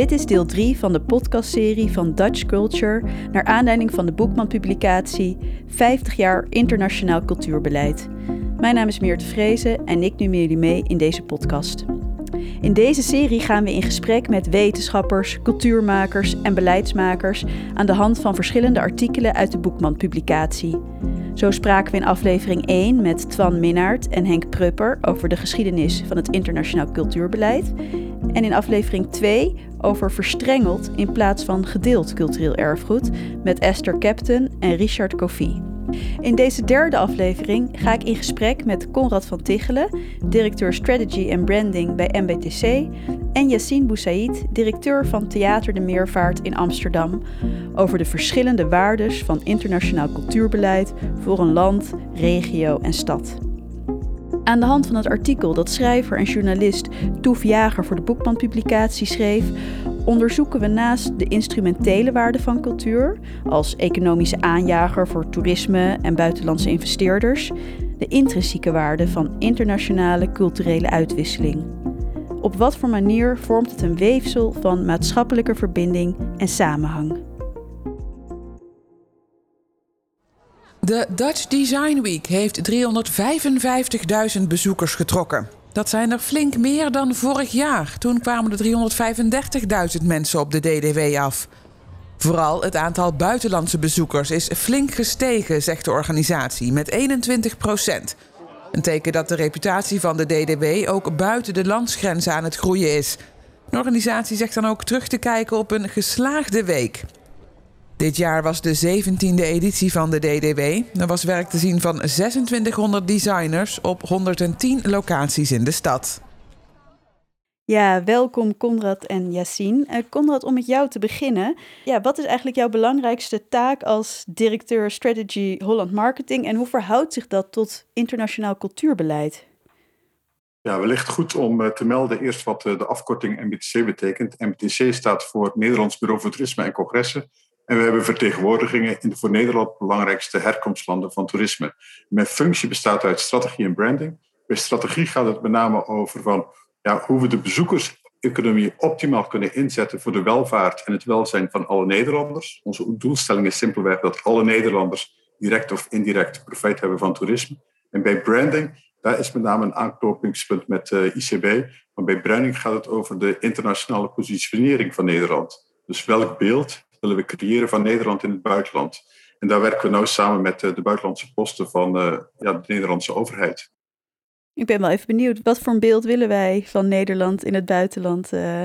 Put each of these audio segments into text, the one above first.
Dit is deel 3 van de podcastserie van Dutch Culture naar aanleiding van de Boekman-publicatie 50 jaar internationaal cultuurbeleid. Mijn naam is Meert Vrezen en ik neem jullie mee in deze podcast. In deze serie gaan we in gesprek met wetenschappers, cultuurmakers en beleidsmakers aan de hand van verschillende artikelen uit de Boekman-publicatie. Zo spraken we in aflevering 1 met Twan Minnaert en Henk Prupper over de geschiedenis van het internationaal cultuurbeleid. En in aflevering 2 over verstrengeld in plaats van gedeeld cultureel erfgoed met Esther Captain en Richard Koffie. In deze derde aflevering ga ik in gesprek met Conrad van Tichelen, directeur Strategy en Branding bij MBTC, en Yassine Boussaid, directeur van Theater de Meervaart in Amsterdam, over de verschillende waardes van internationaal cultuurbeleid voor een land, regio en stad. Aan de hand van het artikel dat schrijver en journalist Toef Jager voor de Boekman-publicatie schreef, onderzoeken we naast de instrumentele waarde van cultuur, als economische aanjager voor toerisme en buitenlandse investeerders, de intrinsieke waarde van internationale culturele uitwisseling. Op wat voor manier vormt het een weefsel van maatschappelijke verbinding en samenhang? De Dutch Design Week heeft 355.000 bezoekers getrokken. Dat zijn er flink meer dan vorig jaar. Toen kwamen er 335.000 mensen op de DDW af. Vooral het aantal buitenlandse bezoekers is flink gestegen, zegt de organisatie, met 21 procent. Een teken dat de reputatie van de DDW ook buiten de landsgrenzen aan het groeien is. De organisatie zegt dan ook terug te kijken op een geslaagde week. Dit jaar was de 17e editie van de DDW. Er was werk te zien van 2600 designers op 110 locaties in de stad. Ja, welkom Conrad en Yassine. Uh, Conrad, om met jou te beginnen. Ja, wat is eigenlijk jouw belangrijkste taak als directeur Strategy Holland Marketing en hoe verhoudt zich dat tot internationaal cultuurbeleid? Ja, wellicht goed om eh, te melden eerst wat eh, de afkorting MBTC betekent. MBTC staat voor Nederlands Bureau voor Toerisme en Congressen. En we hebben vertegenwoordigingen in de voor Nederland belangrijkste herkomstlanden van toerisme. Mijn functie bestaat uit strategie en branding. Bij strategie gaat het met name over van, ja, hoe we de bezoekerseconomie optimaal kunnen inzetten voor de welvaart en het welzijn van alle Nederlanders. Onze doelstelling is simpelweg dat alle Nederlanders direct of indirect profijt hebben van toerisme. En bij branding, daar is met name een aanknopingspunt met eh, ICB. Maar bij branding gaat het over de internationale positionering van Nederland. Dus welk beeld willen we creëren van Nederland in het buitenland. En daar werken we nou samen met eh, de buitenlandse posten van eh, ja, de Nederlandse overheid. Ik ben wel even benieuwd, wat voor een beeld willen wij van Nederland in het buitenland? Uh...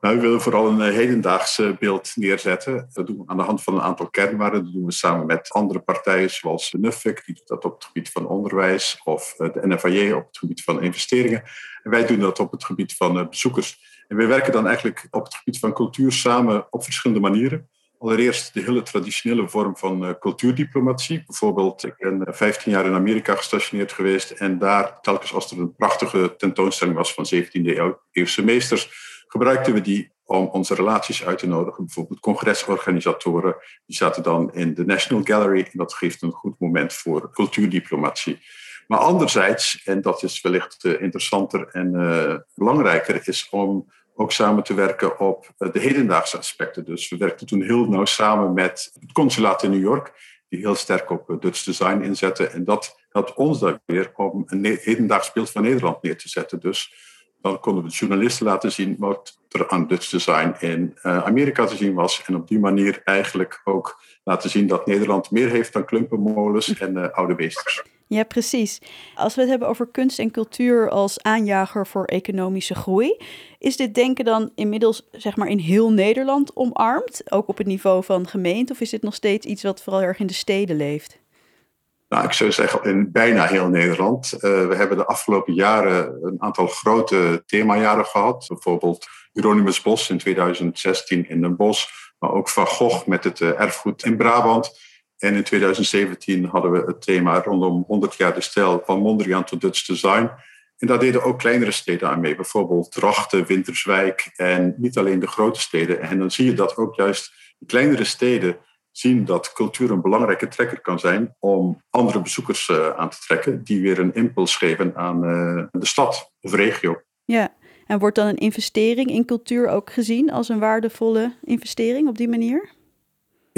Nou, we willen vooral een hedendaags beeld neerzetten. Dat doen we aan de hand van een aantal kernwaarden. Dat doen we samen met andere partijen zoals NUFIC, die doet dat op het gebied van onderwijs, of de NFAJ op het gebied van investeringen. En wij doen dat op het gebied van bezoekers. En wij werken dan eigenlijk op het gebied van cultuur samen op verschillende manieren. Allereerst de hele traditionele vorm van uh, cultuurdiplomatie. Bijvoorbeeld, ik ben 15 jaar in Amerika gestationeerd geweest en daar, telkens als er een prachtige tentoonstelling was van 17e eeuwse meesters, gebruikten we die om onze relaties uit te nodigen. Bijvoorbeeld congresorganisatoren, die zaten dan in de National Gallery en dat geeft een goed moment voor cultuurdiplomatie. Maar anderzijds, en dat is wellicht uh, interessanter en uh, belangrijker, is om ook samen te werken op uh, de hedendaagse aspecten. Dus we werkten toen heel nauw samen met het consulaat in New York, die heel sterk op Dutch design inzetten. En dat helpt ons dan weer om een hedendaags beeld van Nederland neer te zetten. Dus dan konden we de journalisten laten zien wat er aan Dutch design in Amerika te zien was. En op die manier eigenlijk ook laten zien dat Nederland meer heeft dan klumpenmolens en oude beesters. Ja, precies. Als we het hebben over kunst en cultuur als aanjager voor economische groei, is dit denken dan inmiddels zeg maar in heel Nederland omarmd, ook op het niveau van gemeente, of is dit nog steeds iets wat vooral erg in de steden leeft? Nou, ik zou zeggen in bijna heel Nederland. Uh, we hebben de afgelopen jaren een aantal grote themajaren gehad. Bijvoorbeeld Hieronymus Bos in 2016 in Den Bosch, maar ook Van Gogh met het uh, erfgoed in Brabant. En in 2017 hadden we het thema rondom 100 jaar de stijl van Mondriaan tot Dutch Design. En daar deden ook kleinere steden aan mee, bijvoorbeeld Drachten, Winterswijk en niet alleen de grote steden. En dan zie je dat ook juist de kleinere steden zien dat cultuur een belangrijke trekker kan zijn om andere bezoekers uh, aan te trekken, die weer een impuls geven aan uh, de stad of regio. Ja, En wordt dan een investering in cultuur ook gezien als een waardevolle investering op die manier?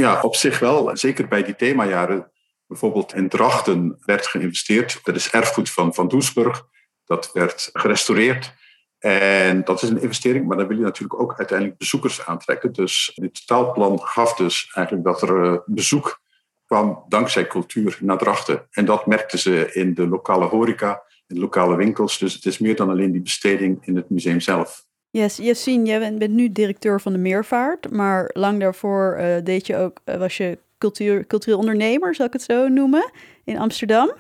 Ja, op zich wel. Zeker bij die themajaren. Bijvoorbeeld in Drachten werd geïnvesteerd. Dat is erfgoed van Van Doesburg. Dat werd gerestaureerd. En dat is een investering, maar dan wil je natuurlijk ook uiteindelijk bezoekers aantrekken. Dus dit totaalplan gaf dus eigenlijk dat er eh, bezoek kwam dankzij cultuur naar Drachten. En dat merkten ze in de lokale horeca, in de lokale winkels. Dus het is meer dan alleen die besteding in het museum zelf. Yes, Yassine, jij bent nu directeur van de Meervaart, maar lang daarvoor uh, deed je ook, uh, was je cultuur, cultureel ondernemer, zal ik het zo noemen, in Amsterdam.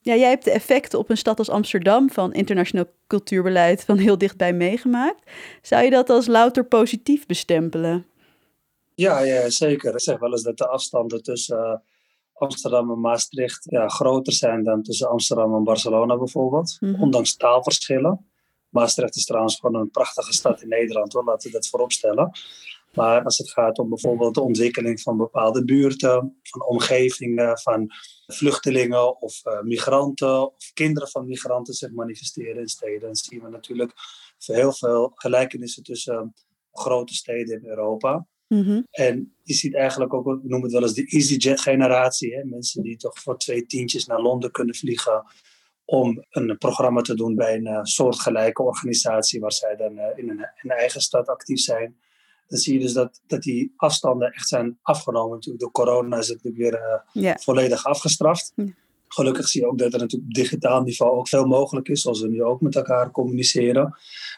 Ja, jij hebt de effecten op een stad als Amsterdam van internationaal cultuurbeleid van heel dichtbij meegemaakt. Zou je dat als louter positief bestempelen? Ja, ja zeker. Ik zeg wel eens dat de afstanden tussen uh, Amsterdam en Maastricht ja, groter zijn dan tussen Amsterdam en Barcelona bijvoorbeeld. Mm -hmm. Ondanks taalverschillen. Maastricht is trouwens gewoon een prachtige stad in Nederland hoor, laten we dat vooropstellen. Maar als het gaat om bijvoorbeeld de ontwikkeling van bepaalde buurten, van omgevingen, van vluchtelingen of uh, migranten of kinderen van migranten zich manifesteren in steden, dan zien we natuurlijk heel veel gelijkenissen tussen grote steden in Europa. Mm -hmm. En je ziet eigenlijk ook, we noemen het wel eens de EasyJet-generatie. Mensen die toch voor twee tientjes naar Londen kunnen vliegen om een programma te doen bij een uh, soortgelijke organisatie waar zij dan uh, in een, eigen stad actief zijn. Dan zie je dus dat, dat die afstanden echt zijn afgenomen. Natuurlijk door corona is het natuurlijk weer yeah. volledig afgestraft. Yeah. Gelukkig zie je ook dat er natuurlijk op digitaal niveau ook veel mogelijk is, zoals we nu ook met elkaar communiceren.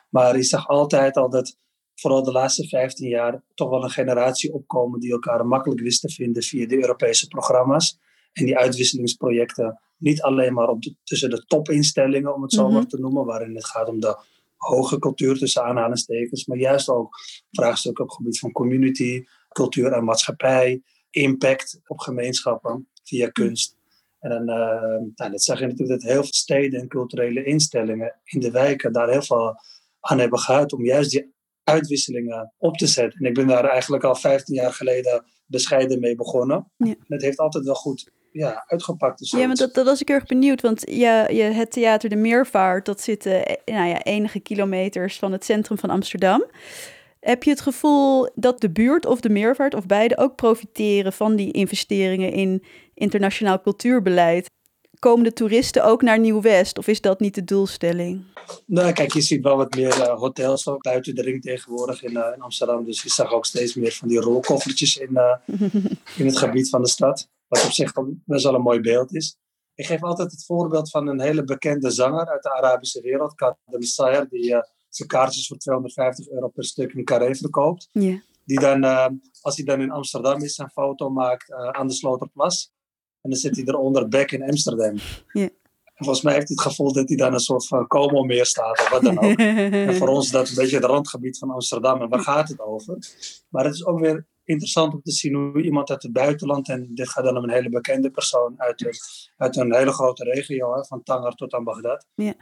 Maar je zag altijd al dat vooral de laatste 15 jaar toch wel een generatie opkomen die elkaar makkelijk wist te vinden via de Europese programma's. En die uitwisselingsprojecten niet alleen maar op de, tussen de topinstellingen, om het zo mm -hmm. maar te noemen, waarin het gaat om de hoge cultuur tussen aanhalingstekens, maar juist ook vraagstukken op het gebied van community, cultuur en maatschappij, impact op gemeenschappen via kunst. En dan, uh, nou, dat zag je natuurlijk dat heel veel steden en culturele instellingen in de wijken daar heel veel aan hebben gehad om juist die uitwisselingen op te zetten. En ik ben daar eigenlijk al 15 jaar geleden bescheiden mee begonnen. Ja. En het heeft altijd wel goed ja, uitgepakt. Dus ja, maar dat, dat was ik erg benieuwd. Want ja, je, het theater De Meervaart, dat zit uh, nou ja, enige kilometers van het centrum van Amsterdam. Heb je het gevoel dat de buurt of de meervaart of beide ook profiteren van die investeringen in internationaal cultuurbeleid? Komen de toeristen ook naar Nieuw-West of is dat niet de doelstelling? Nou, kijk, je ziet wel wat meer uh, hotels ook buiten de ring tegenwoordig in, uh, in, Amsterdam. Dus je zag ook steeds meer van die rolkoffertjes in, uh, in het gebied van de stad. Wat op zich best wel een mooi beeld is. Ik geef altijd het voorbeeld van een hele bekende zanger uit de Arabische wereld, Kadem Sayer, die zijn kaartjes voor 250 euro per stuk in Carré verkoopt. Yeah. Die dan, als hij dan in Amsterdam is, een foto maakt aan de Sloterplas. En dan zit hij eronder back in Amsterdam. Yeah. Volgens mij heeft hij het gevoel dat hij dan een soort van Como meer staat of wat dan ook. en voor ons is dat een beetje het randgebied van Amsterdam. En waar gaat het over? Maar het is ook weer interessant om te zien hoe iemand uit het buitenland, en dit gaat dan om een hele bekende persoon uit een, uit een hele grote regio, hè, van Tanger tot aan Bagdad, yeah.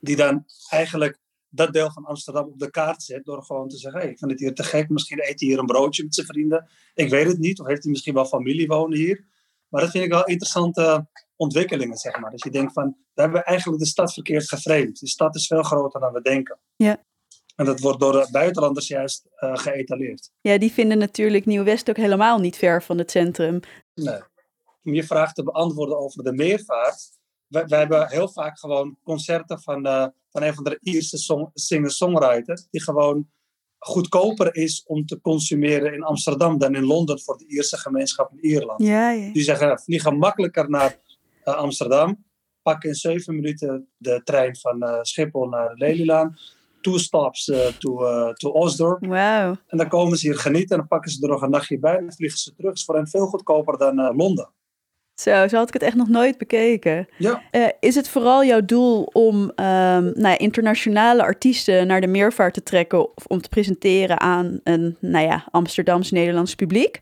die dan eigenlijk dat deel van Amsterdam op de kaart zet door gewoon te zeggen, hey, ik vind het hier te gek, misschien eet hij hier een broodje met zijn vrienden. Ik weet het niet, of heeft hij misschien wel familie wonen hier. Maar dat vind ik wel interessante ontwikkelingen, zeg maar. Dus je denkt van, we hebben eigenlijk de stad verkeerd geframed. De stad is veel groter dan we denken. Ja. En dat wordt door de buitenlanders juist uh, geëtaleerd. Ja, die vinden natuurlijk Nieuw-West ook helemaal niet ver van het centrum. Nee. Om je vraag te beantwoorden over de meervaart. We, we hebben heel vaak gewoon concerten van, uh, van een van de Ierse song, singer-songwriter. Die gewoon goedkoper is om te consumeren in Amsterdam dan in Londen voor de Ierse gemeenschap in Ierland. Ja, ja. Die zeggen, vliegen makkelijker naar uh, Amsterdam, pakken in zeven minuten de trein van Schiphol naar Lelylaan, two stops uh, to, to Osdorp. Wow. En dan komen ze hier genieten en dan pakken ze er nog een nachtje bij en vliegen ze terug. Het is voor hen veel goedkoper dan Londen. Zo, zo had ik het echt nog nooit bekeken. Ja. Is het vooral jouw doel om um, nou ja, internationale artiesten naar de meervaart te trekken of om te presenteren aan een nou ja, Amsterdams-Nederlands publiek?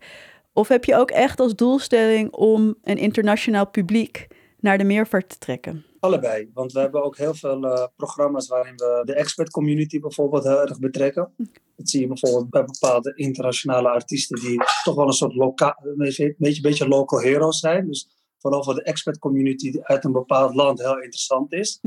Of heb je ook echt als doelstelling om een internationaal publiek naar de meervaart te trekken? Allebei, want we hebben ook heel veel uh, programma's waarin we de expert community bijvoorbeeld heel erg betrekken. Dat zie je bijvoorbeeld bij bepaalde internationale artiesten die toch wel een soort lokaal, een beetje, beetje, beetje local heroes zijn. Dus vooral voor de expert community uit een bepaald land heel interessant is.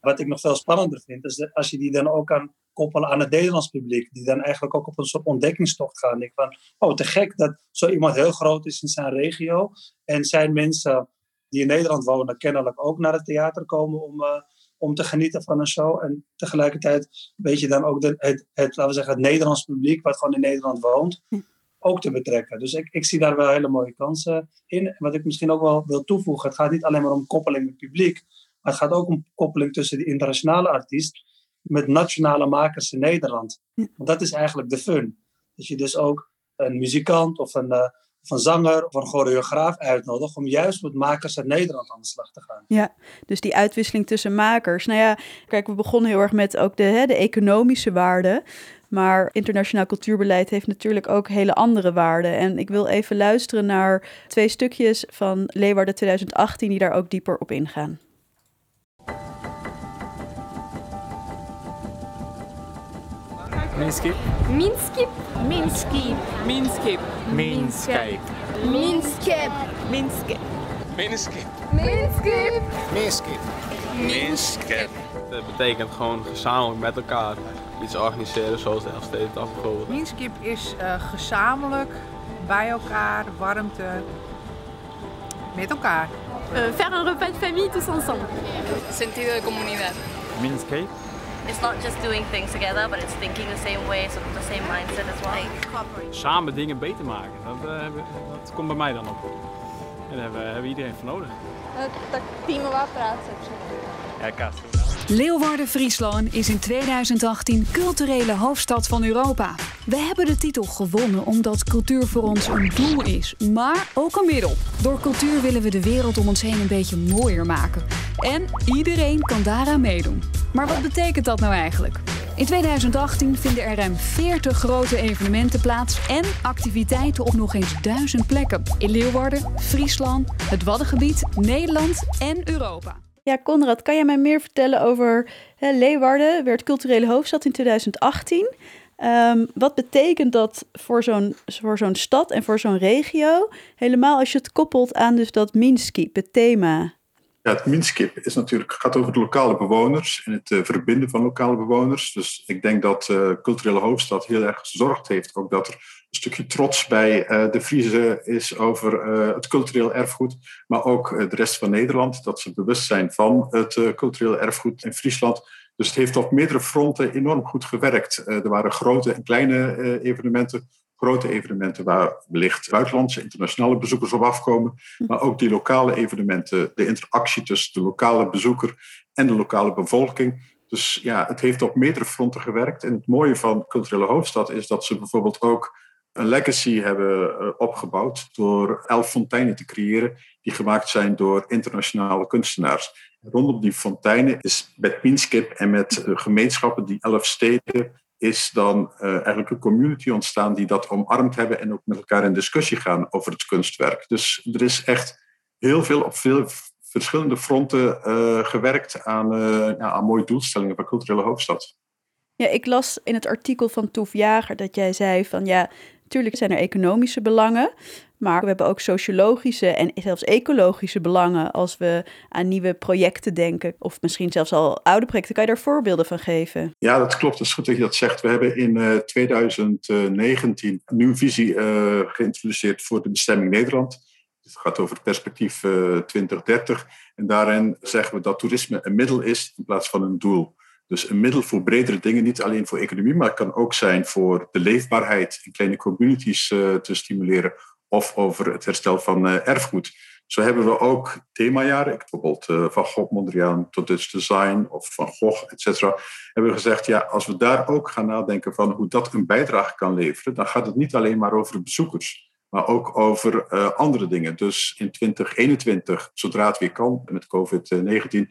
Wat ik nog veel spannender vind, is dat als je die dan ook kan koppelen aan het Nederlands publiek, die dan eigenlijk ook op een soort ontdekkingstocht gaan. Ik van, oh, te gek dat zo iemand heel groot is in zijn regio. En zijn mensen die in Nederland wonen kennelijk ook naar het theater komen om, uh, om te genieten van een show. En tegelijkertijd weet je dan ook de, het, het, laten we zeggen, het Nederlands publiek, wat gewoon in Nederland woont, ook te betrekken. Dus ik, ik zie daar wel hele mooie kansen in. Wat ik misschien ook wel wil toevoegen, het gaat niet alleen maar om koppeling met publiek, maar het gaat ook om koppeling tussen de internationale artiest met nationale makers in Nederland. Want dat is eigenlijk de fun. Dat je dus ook een muzikant of een, uh, een zanger of een choreograaf uitnodigt om juist met makers uit Nederland aan de slag te gaan. Ja, dus die uitwisseling tussen makers. Nou ja, kijk, we begonnen heel erg met ook de, hè, de economische waarde. Maar internationaal cultuurbeleid heeft natuurlijk ook hele andere waarden. En ik wil even luisteren naar twee stukjes van Leeuwarden 2018 die daar ook dieper op ingaan. Minskip. Minskip. Minskip. Minskip. Minskip. Minskip. Minskip. Minskip. Minskip. Minskip. Minskip. Dat betekent gewoon gezamenlijk met elkaar iets organiseren zoals de Elfstedendag bijvoorbeeld. Minskip is uh, gezamenlijk bij elkaar, warmte, met elkaar. Uh, faire un repas de famille tous ensemble. Sentido de comunidad. Minskip. It's not just doing things together, but it's thinking the same way, sort of the same mindset as well. Samen dingen beter maken, dat, uh, dat komt bij mij dan op. En daar hebben, hebben we iedereen voor nodig. Dat teamen wat praten. Ja, Kaat. Leeuwarden-Friesland is in 2018 culturele hoofdstad van Europa. We hebben de titel gewonnen omdat cultuur voor ons een doel is, maar ook een middel. Door cultuur willen we de wereld om ons heen een beetje mooier maken. En iedereen kan daaraan meedoen. Maar wat betekent dat nou eigenlijk? In 2018 vinden er ruim 40 grote evenementen plaats en activiteiten op nog eens duizend plekken. In Leeuwarden, Friesland, het Waddengebied, Nederland en Europa. Ja, Conrad, kan jij mij meer vertellen over hè, Leeuwarden, werd culturele hoofdstad in 2018. Um, wat betekent dat voor zo'n, voor zo'n stad en voor zo'n regio? Helemaal als je het koppelt aan dus dat Minskip, het thema. Ja, het Minskip is natuurlijk, gaat over de lokale bewoners en het uh, verbinden van lokale bewoners. Dus ik denk dat uh, culturele hoofdstad heel erg gezorgd heeft ook dat er een stukje trots bij uh, de Friese is over het cultureel erfgoed, maar ook de rest van Nederland, dat ze bewust zijn van het cultureel erfgoed in Friesland. Dus het heeft op meerdere fronten enorm goed gewerkt. er waren grote en kleine evenementen, grote evenementen waar wellicht buitenlandse, internationale bezoekers op afkomen. Maar ook die lokale evenementen, de interactie tussen de lokale bezoeker en de lokale bevolking. Dus ja, het heeft op meerdere fronten gewerkt. En het mooie van Culturele Hoofdstad is dat ze bijvoorbeeld ook een legacy hebben opgebouwd door elf fonteinen te creëren die gemaakt zijn door internationale kunstenaars. Rondom die fonteinen is met Pinskip en met gemeenschappen, die elf steden, is dan uh, eigenlijk een community ontstaan die dat omarmd hebben en ook met elkaar in discussie gaan over het kunstwerk. Dus er is echt heel veel op veel verschillende fronten uh, gewerkt aan, ja, aan mooie doelstellingen van culturele hoofdstad. Ja, ik las in het artikel van Toef Jager dat jij zei van ja, natuurlijk zijn er economische belangen, maar we hebben ook sociologische en zelfs ecologische belangen als we aan nieuwe projecten denken. Of misschien zelfs al oude projecten. Kan je daar voorbeelden van geven? Ja, dat klopt. Het is goed dat je dat zegt. We hebben in uh, 2019 een nieuwe visie uh, geïntroduceerd voor de bestemming Nederland. Het gaat over het perspectief uh, 2030. En daarin zeggen we dat toerisme een middel is in plaats van een doel. Dus een middel voor bredere dingen, niet alleen voor economie, maar het kan ook zijn voor de leefbaarheid in kleine communities uh, te stimuleren of over het herstel van uh, erfgoed. Zo hebben we ook themajaren, bijvoorbeeld uh, van Gogh Mondriaan tot Dutch Design of van Gogh, et cetera. Hebben we gezegd, ja, als we daar ook gaan nadenken van hoe dat een bijdrage kan leveren, dan gaat het niet alleen maar over bezoekers, maar ook over andere dingen. Dus in 2021, zodra het weer kan met COVID-19,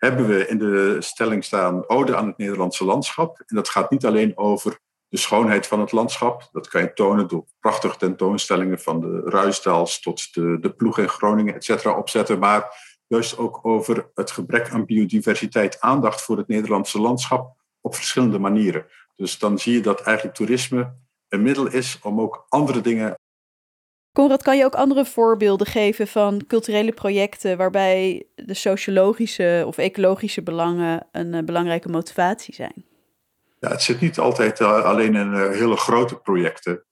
hebben we in de stelling staan ode aan het Nederlandse landschap. En dat gaat niet alleen over de schoonheid van het landschap. Dat kan je tonen door prachtige tentoonstellingen van de Ruisdaals tot de, de ploeg in Groningen, et cetera, opzetten. Maar juist ook over het gebrek aan biodiversiteit, aandacht voor het Nederlandse landschap op verschillende manieren. Dus dan zie je dat eigenlijk toerisme een middel is om ook andere dingen Conrad, kan je ook andere voorbeelden geven van culturele projecten waarbij de sociologische of ecologische belangen een uh, belangrijke motivatie zijn? Ja, het zit niet altijd uh, alleen in uh, hele grote projecten.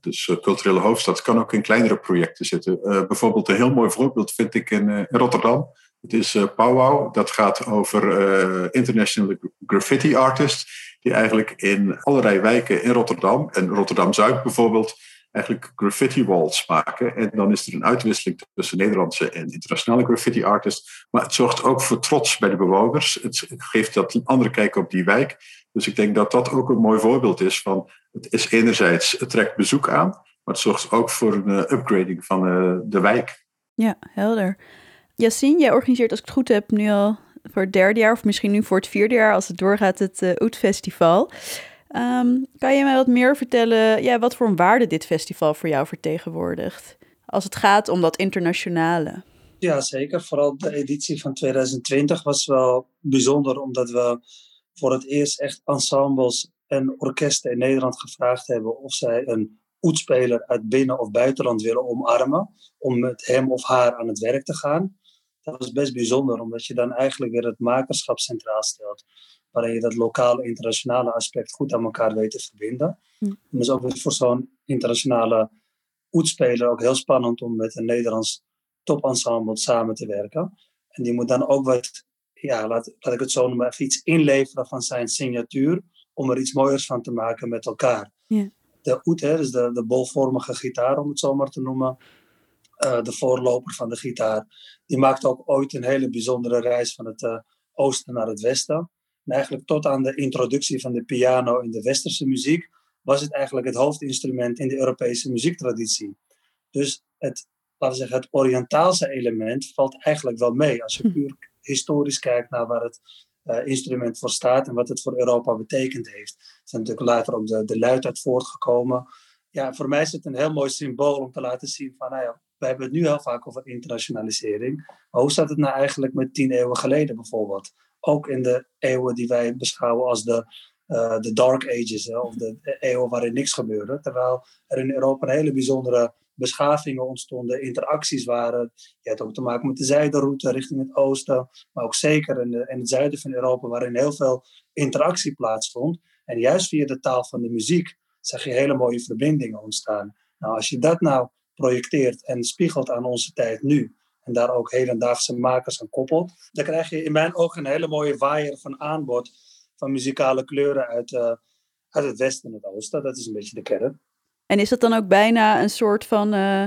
dus culturele hoofdstad kan ook in kleinere projecten zitten. bijvoorbeeld een heel mooi voorbeeld vind ik in, Rotterdam. Het is Powwow. Dat gaat over international graffiti artists. Die eigenlijk in allerlei wijken in Rotterdam en Rotterdam-Zuid bijvoorbeeld eigenlijk graffiti walls maken. En dan is er een uitwisseling tussen Nederlandse en internationale graffiti artists. Maar het zorgt ook voor trots bij de bewoners. Het geeft dat een andere kijk op die wijk. Dus ik denk dat dat ook een mooi voorbeeld is van het is enerzijds, trekt bezoek aan, maar het zorgt ook voor een uh, upgrading van uh, de wijk. Ja, helder. Yassine, jij organiseert als ik het goed heb nu al voor het derde jaar, of misschien nu voor het vierde jaar als het doorgaat, het uh, Oet Festival. Um, kan je mij wat meer vertellen, ja, wat voor een waarde dit festival voor jou vertegenwoordigt? Als het gaat om dat internationale. Ja, zeker. Vooral de editie van 2020 was wel bijzonder, omdat we voor het eerst echt ensembles en orkesten in Nederland gevraagd hebben of zij een oetspeler uit binnen- of buitenland willen omarmen, om met hem of haar aan het werk te gaan. Dat was best bijzonder, omdat je dan eigenlijk weer het makerschap centraal stelt waarin je dat lokale internationale aspect goed aan elkaar weet te verbinden. Hm. Dus ook voor zo'n internationale oetspeler ook heel spannend om met een Nederlands topensemble samen te werken. En die moet dan ook wat, ja, laat, laat ik het zo noemen, even iets inleveren van zijn signatuur om er iets mooiers van te maken met elkaar. Ja. De oet, hè, dus de, de bolvormige gitaar om het zo maar te noemen, uh, de voorloper van de gitaar, die maakt ook ooit een hele bijzondere reis van het uh, oosten naar het westen. En eigenlijk tot aan de introductie van de piano in de westerse muziek was het eigenlijk het hoofdinstrument in de Europese muziektraditie. Dus het, laten we zeggen, het Oriëntaalse element valt eigenlijk wel mee als je hm. puur historisch kijkt naar waar het uh, instrument voor staat en wat het voor Europa betekend heeft. Er zijn natuurlijk later ook de, de luid uit voortgekomen. Ja, voor mij is het een heel mooi symbool om te laten zien van, nou ja, we hebben het nu heel vaak over internationalisering. Maar hoe staat het nou eigenlijk met tien eeuwen geleden bijvoorbeeld? Ook in de eeuwen die wij beschouwen als de, uh, de Dark Ages, of de eeuwen waarin niks gebeurde. Terwijl er in Europa een hele bijzondere beschavingen ontstonden, interacties waren. Je had ook te maken met de zijderoute richting het oosten, maar ook zeker in, de, in het zuiden van Europa, waarin heel veel interactie plaatsvond. En juist via de taal van de muziek zag je hele mooie verbindingen ontstaan. Nou, als je dat nou projecteert en spiegelt aan onze tijd nu, en daar ook hedendaagse makers aan koppelt, dan krijg je in mijn ogen een hele mooie waaier van aanbod van muzikale kleuren uit, uh, uit het westen en het oosten. Dat is een beetje de kern. En is dat dan ook bijna een soort van uh,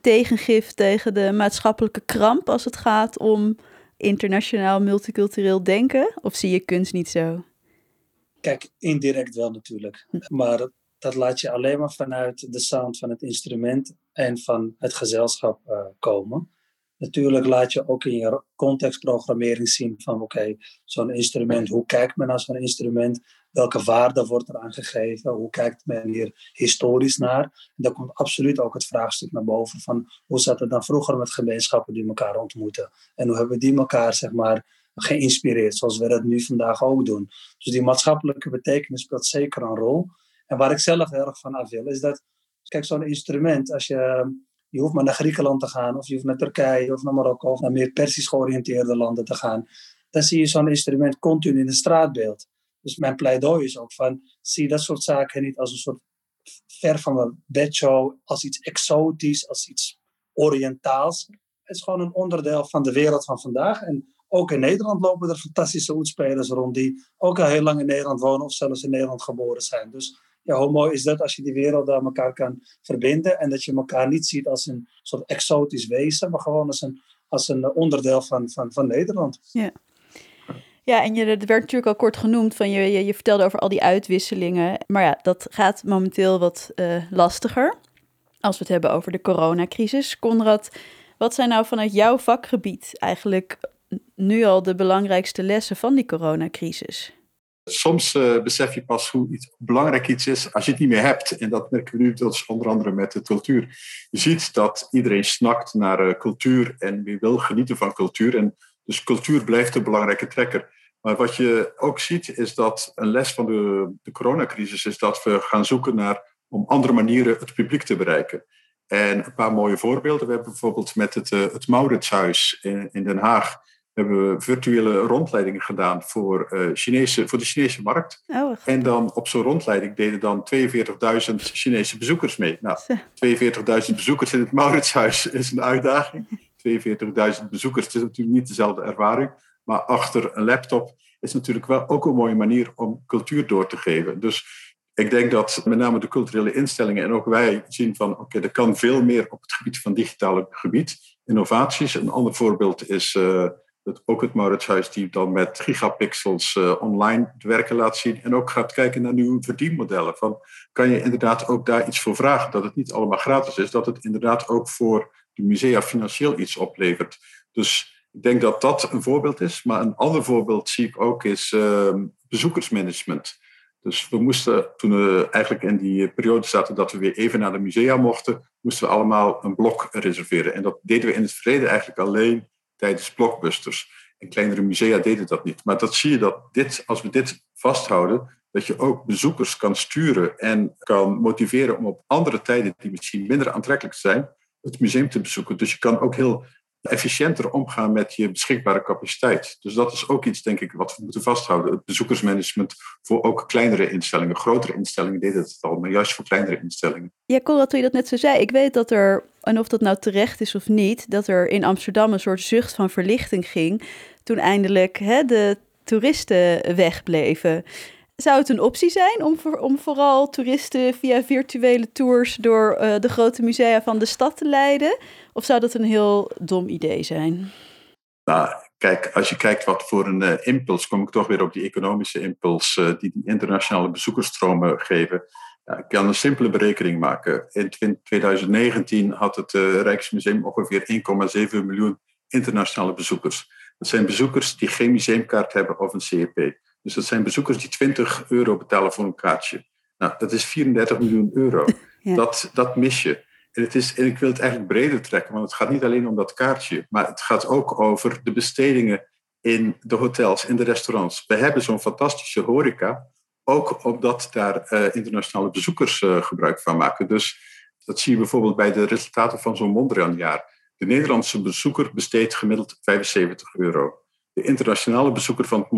tegengif tegen de maatschappelijke kramp als het gaat om internationaal multicultureel denken? Of zie je kunst niet zo? Kijk, indirect wel natuurlijk. Hm. Maar dat laat je alleen maar vanuit de sound van het instrument en van het gezelschap uh, komen. Natuurlijk laat je ook in je contextprogrammering zien van oké, zo'n instrument, hoe kijkt men naar zo'n instrument? Welke waarde wordt er aan gegeven? Hoe kijkt men hier historisch naar? En daar komt absoluut ook het vraagstuk naar boven van hoe zat het dan vroeger met gemeenschappen die elkaar ontmoeten? En hoe hebben die elkaar zeg maar geïnspireerd, zoals we dat nu vandaag ook doen? Dus die maatschappelijke betekenis speelt zeker een rol. En waar ik zelf heel erg van af wil, is dat, kijk, zo'n instrument, als je je hoeft maar naar Griekenland te gaan, of je hoeft naar Turkije, of naar Marokko, of naar meer persisch georiënteerde landen te gaan. Dan zie je zo'n instrument continu in het straatbeeld. Dus mijn pleidooi is ook van, zie dat soort zaken niet als een soort ver van de bedshow, als iets exotisch, als iets oriëntaals. Het is gewoon een onderdeel van de wereld van vandaag. En ook in Nederland lopen er fantastische oetspelers rond die ook al heel lang in Nederland wonen of zelfs in Nederland geboren zijn. Dus ja, hoe mooi is dat als je die werelden aan elkaar kan verbinden en dat je elkaar niet ziet als een soort exotisch wezen, maar gewoon als een, als een onderdeel van, van, van Nederland. Ja. Ja, en je, werd natuurlijk al kort genoemd, van je, je, je vertelde over al die uitwisselingen. Maar ja, dat gaat momenteel wat uh, lastiger als we het hebben over de coronacrisis. Conrad, wat zijn nou vanuit jouw vakgebied eigenlijk nu al de belangrijkste lessen van die coronacrisis? Soms uh, besef je pas hoe iets, belangrijk iets is als je het niet meer hebt. En dat merken we nu dus onder andere met de cultuur. Je ziet dat iedereen snakt naar uh, cultuur en weer wil genieten van cultuur. En dus cultuur blijft een belangrijke trekker. Maar wat je ook ziet is dat een les van de, de coronacrisis is dat we gaan zoeken naar om andere manieren het publiek te bereiken. En een paar mooie voorbeelden. We hebben bijvoorbeeld met het, het Mauritshuis in Den Haag hebben we virtuele rondleidingen gedaan voor, uh, Chinese, voor de Chinese markt. Oh, en dan op zo'n rondleiding deden dan 42.000 Chinese bezoekers mee. Nou, 42.000 bezoekers in het Mauritshuis is een uitdaging. 42.000 bezoekers, het is natuurlijk niet dezelfde ervaring. Maar achter een laptop is natuurlijk wel ook een mooie manier om cultuur door te geven. Dus ik denk dat met name de culturele instellingen en ook wij zien van oké, er kan veel meer op het gebied van digitale gebied. Innovaties. Een ander voorbeeld is uh, het, ook het Mauritshuis die dan met gigapixels uh, online werken laat zien. En ook gaat kijken naar nieuwe verdienmodellen. Van, kan je inderdaad ook daar iets voor vragen? Dat het niet allemaal gratis is. Dat het inderdaad ook voor de musea financieel iets oplevert. Dus ik denk dat dat een voorbeeld is. Maar een ander voorbeeld zie ik ook is uh, bezoekersmanagement. Dus we moesten, toen we eigenlijk in die periode zaten dat we weer even naar de musea mochten, moesten we allemaal een blok reserveren. En dat deden we in het verleden eigenlijk alleen tijdens blockbusters. En kleinere musea deden dat niet. Maar dat zie je dat dit, als we dit vasthouden, dat je ook bezoekers kan sturen en kan motiveren om op andere tijden die misschien minder aantrekkelijk zijn, het museum te bezoeken. Dus je kan ook heel efficiënter omgaan met je beschikbare capaciteit. Dus dat is ook iets, denk ik, wat we moeten vasthouden. Het bezoekersmanagement voor ook kleinere instellingen. Grotere instellingen deden het al, maar juist voor kleinere instellingen. Ja, Conrad, toen je dat net zo zei, ik weet dat er, en of dat nou terecht is of niet, dat er in Amsterdam een soort zucht van verlichting ging toen eindelijk hè, de toeristen wegbleven. Zou het een optie zijn om, voor, om vooral toeristen via virtuele tours door uh, de grote musea van de stad te leiden? Of zou dat een heel dom idee zijn? Nou, kijk, als je kijkt wat voor een uh, impuls, kom ik toch weer op die economische impuls uh, die die internationale bezoekersstromen geven. Ja, ik kan een simpele berekening maken. In 2019 had het Rijksmuseum ongeveer 1,7 miljoen internationale bezoekers. Dat zijn bezoekers die geen museumkaart hebben of een CEP. Dus dat zijn bezoekers die 20 euro betalen voor een kaartje. Nou, dat is 34 miljoen euro. Ja. Dat, dat mis je. En, het is, en ik wil het eigenlijk breder trekken, want het gaat niet alleen om dat kaartje, maar het gaat ook over de bestedingen in de hotels, in de restaurants. We hebben zo'n fantastische horeca, ook omdat daar uh, internationale bezoekers uh, gebruik van maken. Dus dat zie je bijvoorbeeld bij de resultaten van zo'n Mondriaan-jaar. De Nederlandse bezoeker besteedt gemiddeld 75 euro. De internationale bezoeker van het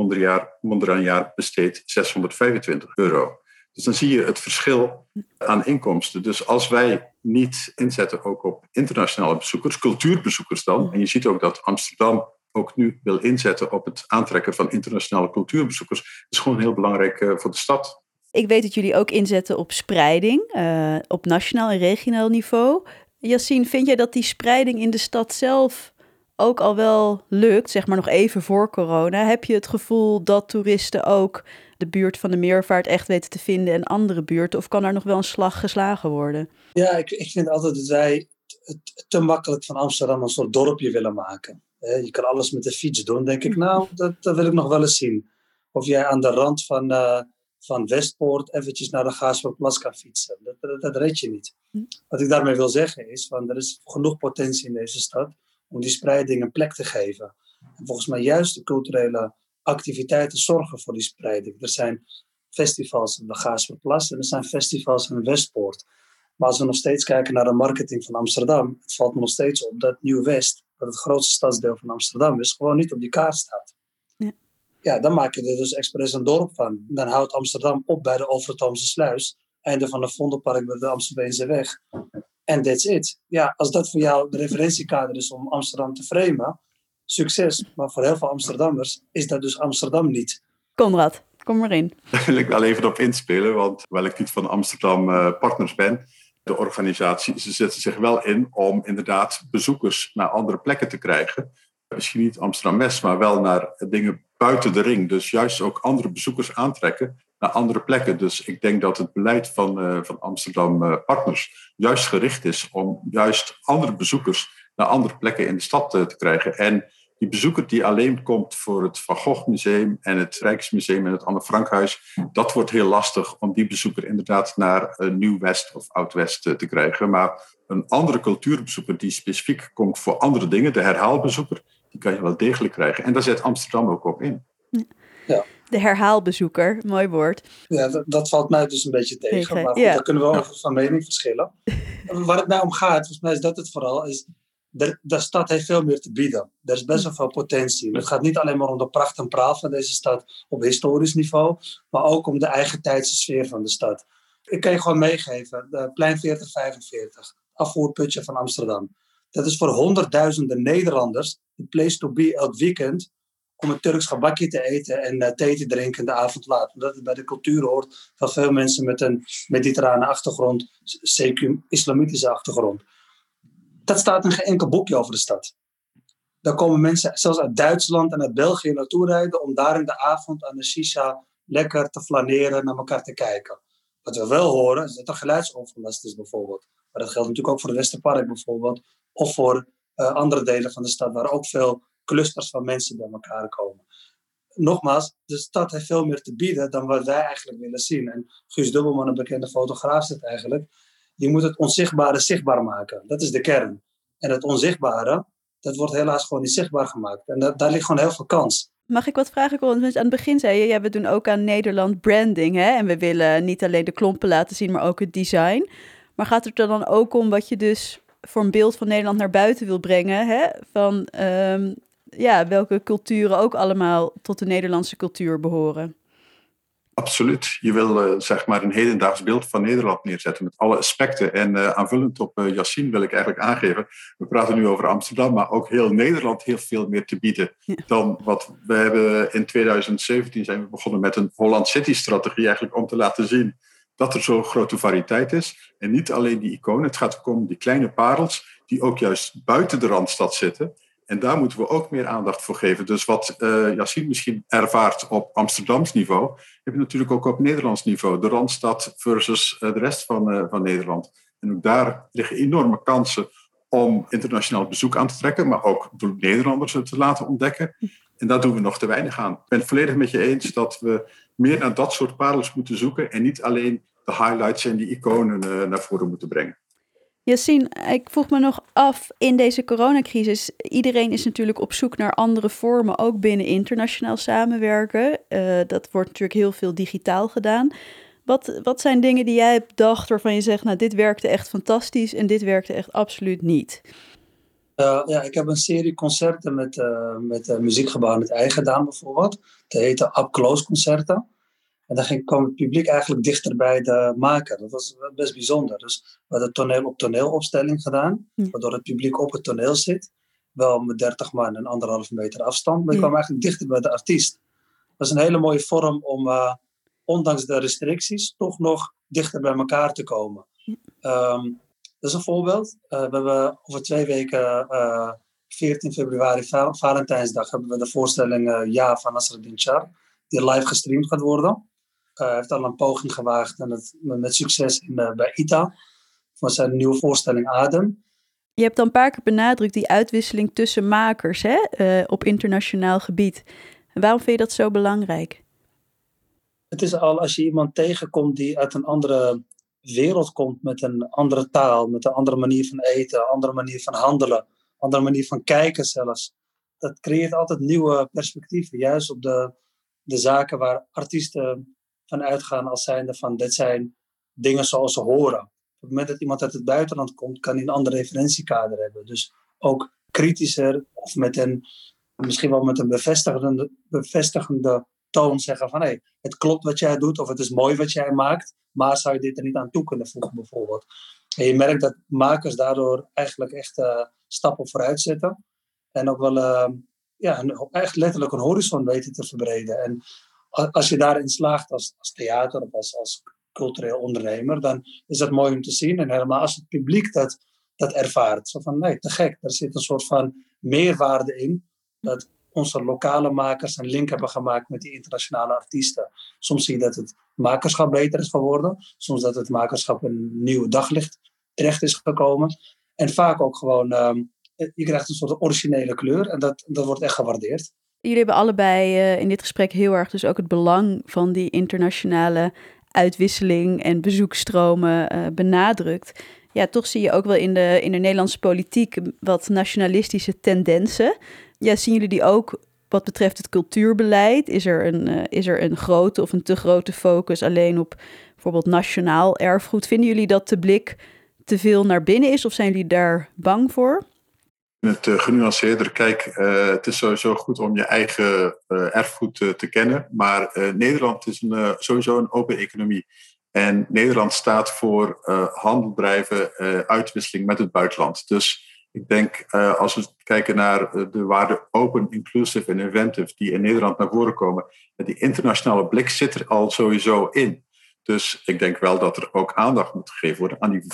Mondriaanjaar besteedt 625 euro. Dus dan zie je het verschil aan inkomsten. Dus als wij niet inzetten ook op internationale bezoekers, cultuurbezoekers dan, en je ziet ook dat Amsterdam ook nu wil inzetten op het aantrekken van internationale cultuurbezoekers, is gewoon heel belangrijk uh, voor de stad. Ik weet dat jullie ook inzetten op spreiding, uh, op nationaal en regionaal niveau. Yassine, vind jij dat die spreiding in de stad zelf ook al wel lukt, zeg maar nog even voor corona, heb je het gevoel dat toeristen ook de buurt van de meervaart echt weten te vinden en andere buurten? Of kan daar nog wel een slag geslagen worden? Ja, ik, ik vind altijd dat wij het te makkelijk van Amsterdam een soort dorpje willen maken. Je kan alles met de fiets doen, denk ik. Nou, dat, dat wil ik nog wel eens zien. Of jij aan de rand van, uh, van Westpoort eventjes naar de Gaasperplas kan fietsen. Dat, dat, dat red je niet. Hm. Wat ik daarmee wil zeggen is, van, er is genoeg potentie in deze stad om die spreiding een plek te geven. En volgens mij juist de culturele activiteiten zorgen voor die spreiding. Er zijn festivals in de Gaasperplas en er zijn festivals in Westpoort. Maar als we nog steeds kijken naar de marketing van Amsterdam, het valt me nog steeds op dat Nieuw-West, dat het grootste stadsdeel van Amsterdam is, gewoon niet op die kaart staat. Ja, ja dan maak je er dus expres een dorp van. Dan houdt Amsterdam op bij de Overtoomse Sluis, einde van de Vondelpark bij de Amsterdamse weg. En that's it. Ja, als dat voor jou de referentiekader is om Amsterdam te framen, succes. Maar voor heel veel Amsterdammers is dat dus Amsterdam niet. Conrad, kom maar in. Daar wil ik wel even op inspelen, want terwijl ik niet van Amsterdam uh, partners ben, de organisatie, ze zetten zich wel in om inderdaad bezoekers naar andere plekken te krijgen. Misschien niet Amsterdam-West, maar wel naar dingen buiten de ring. Dus juist ook andere bezoekers aantrekken naar andere plekken. Dus ik denk dat het beleid van, uh, van Amsterdam uh, Partners juist gericht is om juist andere bezoekers naar andere plekken in de stad uh, te krijgen. En die bezoeker die alleen komt voor het Van Gogh Museum en het Rijksmuseum en het Anne Frankhuis, dat wordt heel lastig om die bezoeker inderdaad naar Nieuw-West of Oud-West te krijgen. Maar een andere cultuurbezoeker die specifiek komt voor andere dingen, de herhaalbezoeker, die kan je wel degelijk krijgen. En daar zet Amsterdam ook op in. Ja. De herhaalbezoeker, mooi woord. Ja, dat, dat valt mij dus een beetje tegen. Tegen, maar goed, ja. daar kunnen we over van mening verschillen. Waar het mij om gaat, volgens mij is dat het vooral, is de, de stad heeft veel meer te bieden. Er is best wel veel potentie. Het gaat niet alleen maar om de pracht en praal van deze stad op historisch niveau, maar ook om de eigen tijdse sfeer van de stad. Ik kan je gewoon meegeven, de plein 4045, afvoerputje van Amsterdam. Dat is voor honderdduizenden Nederlanders de place to be elk weekend om een Turks gebakje te eten en uh, thee te drinken in de avond laat. Omdat het bij de cultuur hoort van veel mensen met een mediterrane achtergrond, CQ islamitische achtergrond. Dat staat in geen enkel boekje over de stad. Daar komen mensen zelfs uit Duitsland en uit België naartoe rijden om daar in de avond aan de shisha lekker te flaneren, naar elkaar te kijken. Wat we wel horen is dat er geluidsoverlast is bijvoorbeeld. Maar dat geldt natuurlijk ook voor het Westerpark bijvoorbeeld. Of voor uh, andere delen van de stad waar ook veel clusters van mensen bij elkaar komen. Nogmaals, de stad heeft veel meer te bieden dan wat wij eigenlijk willen zien. En Guus Dubbelman, een bekende fotograaf, zegt eigenlijk... je moet het onzichtbare zichtbaar maken. Dat is de kern. En het onzichtbare, dat wordt helaas gewoon niet zichtbaar gemaakt. En dat, daar ligt gewoon heel veel kans. Mag ik wat vragen? Want aan het begin zei je, ja, we doen ook aan Nederland branding. Hè? En we willen niet alleen de klompen laten zien, maar ook het design. Maar gaat het er dan ook om wat je dus voor een beeld van Nederland naar buiten wil brengen? Hè? Van um, ja, welke culturen ook allemaal tot de Nederlandse cultuur behoren? Absoluut. Je wil uh, zeg maar een hedendaags beeld van Nederland neerzetten met alle aspecten. En uh, aanvullend op uh, Yassine wil ik eigenlijk aangeven, we praten nu over Amsterdam, maar ook heel Nederland heeft veel meer te bieden ja. dan wat we hebben in 2017 zijn we begonnen met een Holland City strategie eigenlijk om te laten zien dat er zo'n grote variëteit is. En niet alleen die iconen, het gaat ook om die kleine parels die ook juist buiten de Randstad zitten. En daar moeten we ook meer aandacht voor geven. Dus wat uh, misschien ervaart op Amsterdams niveau, heb je natuurlijk ook op Nederlands niveau. De Randstad versus uh, de rest van, uh, van Nederland. En ook daar liggen enorme kansen om internationaal bezoek aan te trekken, maar ook door Nederlanders te laten ontdekken. En daar doen we nog te weinig aan. Ik ben het volledig met je eens dat we meer naar dat soort parels moeten zoeken en niet alleen de highlights en die iconen naar voren moeten brengen. Yassine, ik vroeg me nog af, in deze coronacrisis, iedereen is natuurlijk op zoek naar andere vormen, ook binnen internationaal samenwerken. Uh, dat wordt natuurlijk heel veel digitaal gedaan. Wat, wat zijn dingen die jij hebt bedacht waarvan je zegt, nou dit werkte echt fantastisch en dit werkte echt absoluut niet? Uh, ja, ik heb een serie concerten met, uh, met muziekgebouw het eigen gedaan bijvoorbeeld. Dat heette Up Close concerten. En dan ging, kwam het publiek eigenlijk dichter bij de maker. Dat was best bijzonder. Dus we hadden toneel op toneelopstelling gedaan, ja. waardoor het publiek op het toneel zit. Wel met 30 man en anderhalf meter afstand. Maar je ja. kwam eigenlijk dichter bij de artiest. Dat was een hele mooie vorm om, uh, ondanks de restricties, toch nog dichter bij elkaar te komen. Um, dat is een voorbeeld. Uh, we hebben over twee weken, uh, 14 februari, val Valentijnsdag, hebben we de voorstelling Ja van Nasreddin Char, die live gestreamd gaat worden. Uh, heeft al een poging gewaagd en het, met succes in, uh, bij ITA voor zijn nieuwe voorstelling Adem. Je hebt dan een paar keer benadrukt die uitwisseling tussen makers hè, uh, op internationaal gebied. Waarom vind je dat zo belangrijk? Het is al als je iemand tegenkomt die uit een andere wereld komt met een andere taal, met een andere manier van eten, een andere manier van handelen, een andere manier van kijken zelfs. Dat creëert altijd nieuwe perspectieven, juist op de, de zaken waar artiesten van uitgaan als zijnde van dit zijn dingen zoals ze horen. Op het moment dat iemand uit het buitenland komt, kan hij een ander referentiekader hebben. Dus ook kritischer of met een, misschien wel met een bevestigende, bevestigende toon zeggen van hé, hey, het klopt wat jij doet of het is mooi wat jij maakt, maar zou je dit er niet aan toe kunnen voegen bijvoorbeeld. En je merkt dat makers daardoor eigenlijk echt uh, stappen vooruit zetten en ook wel uh, ja, echt letterlijk een horizon weten te verbreden. En als je daarin slaagt als, als theater of als, als cultureel ondernemer, dan is dat mooi om te zien. En helemaal als het publiek dat, dat ervaart. Zo van, nee, te gek. Er zit een soort van meerwaarde in. Dat onze lokale makers een link hebben gemaakt met die internationale artiesten. Soms zie je dat het makerschap beter is geworden. Soms dat het makerschap een nieuw daglicht terecht is gekomen. En vaak ook gewoon, um, je krijgt een soort originele kleur. En dat, dat wordt echt gewaardeerd. Jullie hebben allebei uh, in dit gesprek heel erg dus ook het belang van die internationale uitwisseling en bezoekstromen uh, benadrukt. Ja, toch zie je ook wel in de, in de Nederlandse politiek wat nationalistische tendensen. Ja, zien jullie die ook wat betreft het cultuurbeleid? Is er een, uh, is er een grote of een te grote focus alleen op bijvoorbeeld nationaal erfgoed? Vinden jullie dat de blik te veel naar binnen is of zijn jullie daar bang voor? Het uh, genuanceerder, kijk, uh, het is sowieso goed om je eigen uh, erfgoed te kennen. Maar Nederland is een, sowieso een open economie. En Nederland staat voor handel drijven, uitwisseling met het buitenland. Dus ik denk, als we kijken naar de waarden open, inclusive en inventive die in Nederland naar voren komen, die internationale blik zit er al sowieso in. Dus ik denk wel dat er ook aandacht moet gegeven worden aan die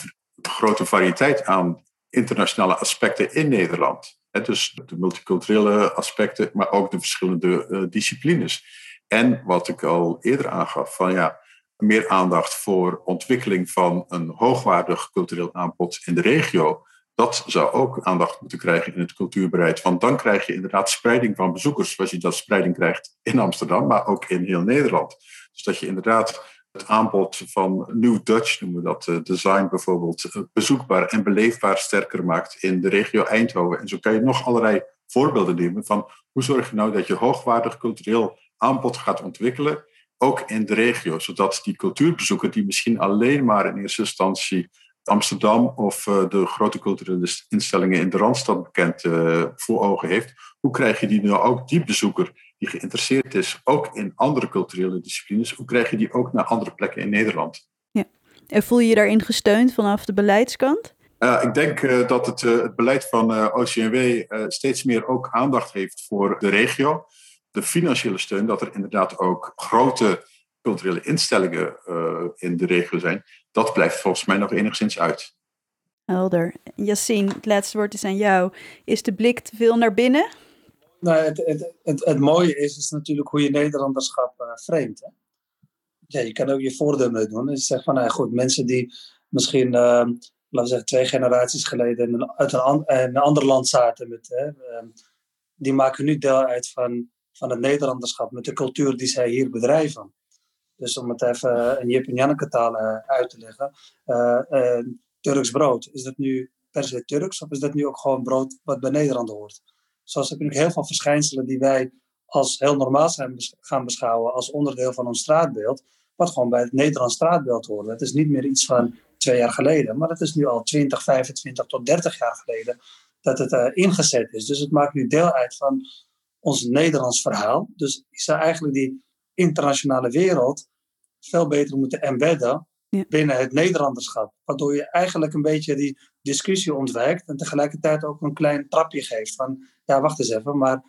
grote variëteit aan internationale aspecten in Nederland. dus de multiculturele aspecten, maar ook de verschillende uh, disciplines. En wat ik al eerder aangaf, van ja, meer aandacht voor ontwikkeling van een hoogwaardig cultureel aanbod in de regio. Dat zou ook aandacht moeten krijgen in het cultuurbeleid. Want dan krijg je inderdaad spreiding van bezoekers, zoals je dat spreiding krijgt in Amsterdam, maar ook in heel Nederland. Dus dat je inderdaad het aanbod van New Dutch, noemen we dat, eh, design bijvoorbeeld, eh, bezoekbaar en beleefbaar sterker maakt in de regio Eindhoven. En zo kan je nog allerlei voorbeelden nemen van hoe zorg je nou dat je hoogwaardig cultureel aanbod gaat ontwikkelen, ook in de regio, zodat die cultuurbezoeker die misschien alleen maar in eerste instantie Amsterdam of eh, de grote culturele instellingen in de Randstad bekend voor ogen heeft, hoe krijg je die nou ook, die bezoeker, die geïnteresseerd is, ook in andere culturele disciplines, hoe krijg je die ook naar andere plekken in Nederland? Ja. En voel je je daarin gesteund vanaf de beleidskant? Uh, ik denk uh, dat het, uh, het, beleid van OCMW steeds meer ook aandacht heeft voor de regio. De financiële steun, dat er inderdaad ook grote culturele instellingen in de regio zijn, dat blijft volgens mij nog enigszins uit. Helder. Yassine, het laatste woord is aan jou. Is de blik te veel naar binnen? Nou, het, het, het, mooie is, is natuurlijk hoe je Nederlanderschap uh, framet. Hè? Ja, je kan ook je voordeel mee doen. Je zegt van, nou goed, mensen die misschien, uh, laten we zeggen, twee generaties geleden uit een, een ander land zaten, met, hè, uh, die maken nu deel uit van, van het Nederlanderschap met de cultuur die zij hier bedrijven. Dus om het even in Jip en Janneke taal uit te leggen. Turks brood, is dat nu per se Turks of is dat nu ook gewoon brood wat bij Nederland hoort? Zoals heb je heel veel verschijnselen die wij als heel normaal zijn gaan beschouwen als onderdeel van ons straatbeeld, wat gewoon bij het Nederlands straatbeeld hoort. Het is niet meer iets van twee jaar geleden, maar het is nu al 20, 25 tot 30 jaar geleden dat het uh, ingezet is. Dus het maakt nu deel uit van ons Nederlands verhaal. Dus je zou eigenlijk die internationale wereld veel beter moeten embedden ja. binnen het Nederlanderschap. Waardoor je eigenlijk een beetje die discussie ontwijkt en tegelijkertijd ook een klein trapje geeft van, ja wacht eens even, maar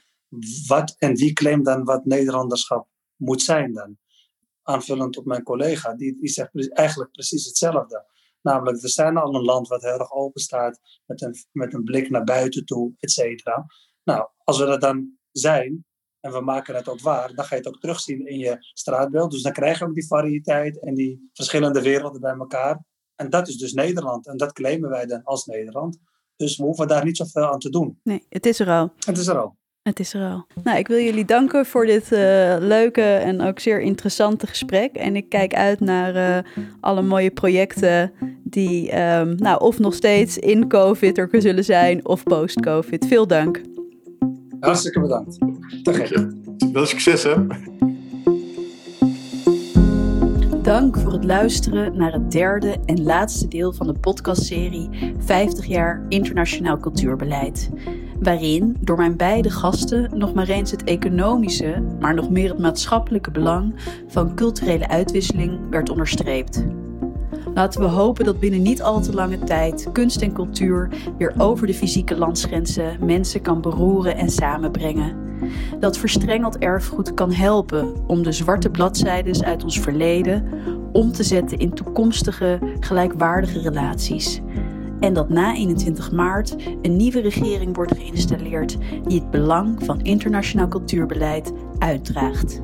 wat en wie claimt dan wat Nederlanderschap moet zijn dan? Aanvullend op mijn collega, die, die zegt eigenlijk precies hetzelfde. Namelijk, er zijn al een land wat heel erg open staat met een, met een blik naar buiten toe, et cetera. Nou, als we dat dan zijn, en we maken het ook waar, dan ga je het ook terugzien in je straatbeeld. Dus dan krijg je ook die variëteit en die verschillende werelden bij elkaar. En dat is dus Nederland. En dat claimen wij dan als Nederland. Dus we hoeven daar niet zoveel aan te doen. Nee, het is er al. Het is er al. Het is er al. Nou, ik wil jullie danken voor dit uh, leuke en ook zeer interessante gesprek. En ik kijk uit naar uh, alle mooie projecten die um, nou, of nog steeds in COVID er zullen zijn of post-COVID. Veel dank. Hartstikke bedankt. Te gek. Veel succes hè. Dank voor het luisteren naar het derde en laatste deel van de podcastserie 50 jaar internationaal cultuurbeleid. Waarin door mijn beide gasten nog maar eens het economische, maar nog meer het maatschappelijke belang van culturele uitwisseling werd onderstreept. Laten we hopen dat binnen niet al te lange tijd kunst en cultuur weer over de fysieke landsgrenzen mensen kan beroeren en samenbrengen. Dat verstrengeld erfgoed kan helpen om de zwarte bladzijden uit ons verleden om te zetten in toekomstige gelijkwaardige relaties. En dat na 21 maart een nieuwe regering wordt geïnstalleerd die het belang van internationaal cultuurbeleid uitdraagt.